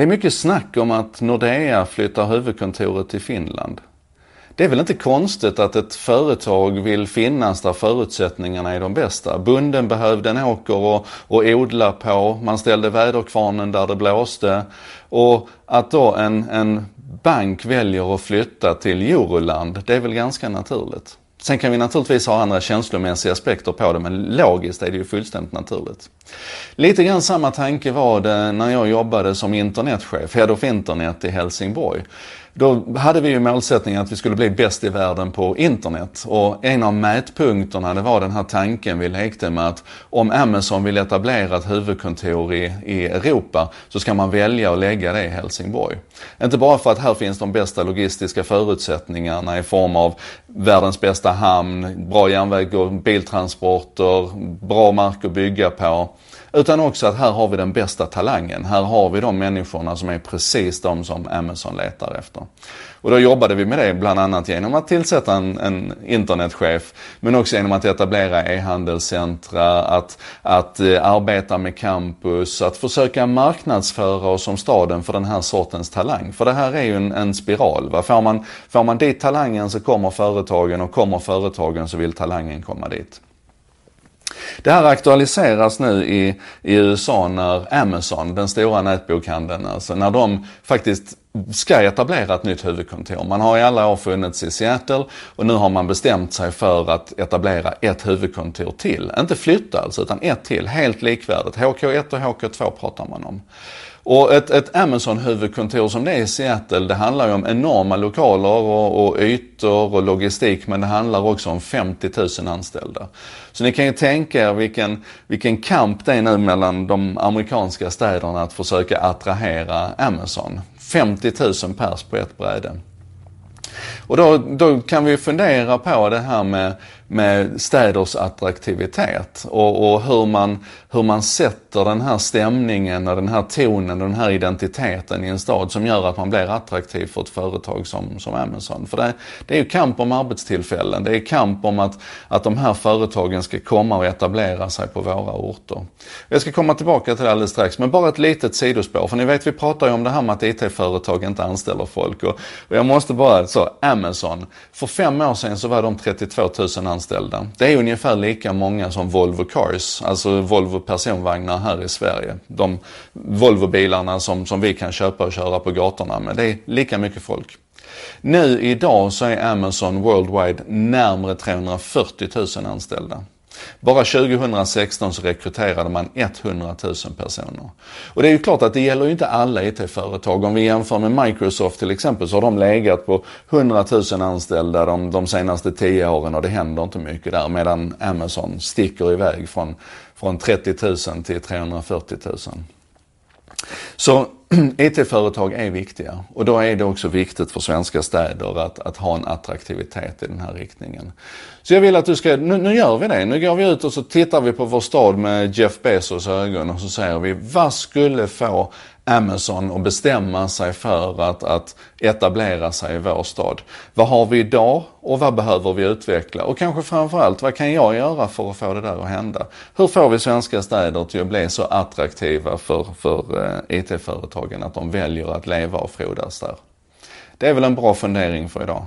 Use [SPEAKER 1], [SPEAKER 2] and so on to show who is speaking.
[SPEAKER 1] Det är mycket snack om att Nordea flyttar huvudkontoret till Finland. Det är väl inte konstigt att ett företag vill finnas där förutsättningarna är de bästa. Bunden behövde en åker och, och odla på, man ställde väderkvarnen där det blåste. Och att då en, en bank väljer att flytta till Euroland, det är väl ganska naturligt. Sen kan vi naturligtvis ha andra känslomässiga aspekter på det, men logiskt är det ju fullständigt naturligt. Lite grann samma tanke var det när jag jobbade som internetchef, Head of Internet i Helsingborg. Då hade vi ju målsättningen att vi skulle bli bäst i världen på internet. Och en av mätpunkterna det var den här tanken vi lekte med att om Amazon vill etablera ett huvudkontor i, i Europa så ska man välja att lägga det i Helsingborg. Inte bara för att här finns de bästa logistiska förutsättningarna i form av världens bästa hamn, bra järnväg och biltransporter, bra mark att bygga på. Utan också att här har vi den bästa talangen. Här har vi de människorna som är precis de som Amazon letar efter. Och då jobbade vi med det bland annat genom att tillsätta en, en internetchef, men också genom att etablera e-handelscentra, att, att eh, arbeta med campus, att försöka marknadsföra oss som staden för den här sortens talang. För det här är ju en, en spiral. Va? Får, man, får man dit talangen så kommer företagen och kommer företagen så vill talangen komma dit. Det här aktualiseras nu i, i USA när Amazon, den stora nätbokhandeln, alltså när de faktiskt ska etablera ett nytt huvudkontor. Man har i alla år funnits i Seattle och nu har man bestämt sig för att etablera ett huvudkontor till. Inte flytta alltså, utan ett till, helt likvärdigt. HK1 och HK2 pratar man om. Och ett, ett Amazon-huvudkontor som det är i Seattle, det handlar ju om enorma lokaler och, och ytor och logistik, men det handlar också om 50 000 anställda. Så ni kan ju tänka er vilken, vilken kamp det är nu mellan de amerikanska städerna att försöka attrahera Amazon. 50 000 pers på ett bräde. Och då, då kan vi fundera på det här med, med städers attraktivitet och, och, hur, man, hur man sätter den här stämningen och den här tonen och den här identiteten i en stad som gör att man blir attraktiv för ett företag som, som Amazon. För det, det är ju kamp om arbetstillfällen. Det är kamp om att, att de här företagen ska komma och etablera sig på våra orter. Jag ska komma tillbaka till det alldeles strax, men bara ett litet sidospår. För ni vet, vi pratar ju om det här med att IT-företag inte anställer folk. Och, och jag måste bara, så Amazon. För fem år sedan så var de 32 000 anställda. Det är ungefär lika många som Volvo Cars, alltså Volvo personvagnar här i Sverige. De Volvobilarna som, som vi kan köpa och köra på gatorna med. Det är lika mycket folk. Nu idag så är Amazon Worldwide närmare 340 000 anställda. Bara 2016 så rekryterade man 100 000 personer. Och det är ju klart att det gäller ju inte alla e IT-företag. Om vi jämför med Microsoft till exempel så har de legat på 100 000 anställda de, de senaste 10 åren och det händer inte mycket där. Medan Amazon sticker iväg från, från 30 000 till 340 000. Så IT-företag är viktiga och då är det också viktigt för svenska städer att, att ha en attraktivitet i den här riktningen. Så jag vill att du ska, nu, nu, gör vi det. Nu går vi ut och så tittar vi på vår stad med Jeff Bezos ögon och så säger vi, vad skulle få Amazon att bestämma sig för att, att etablera sig i vår stad. Vad har vi idag och vad behöver vi utveckla? Och kanske framförallt, vad kan jag göra för att få det där att hända? Hur får vi svenska städer till att bli så attraktiva för, för eh, företagen, att de väljer att leva och frodas där? Det är väl en bra fundering för idag.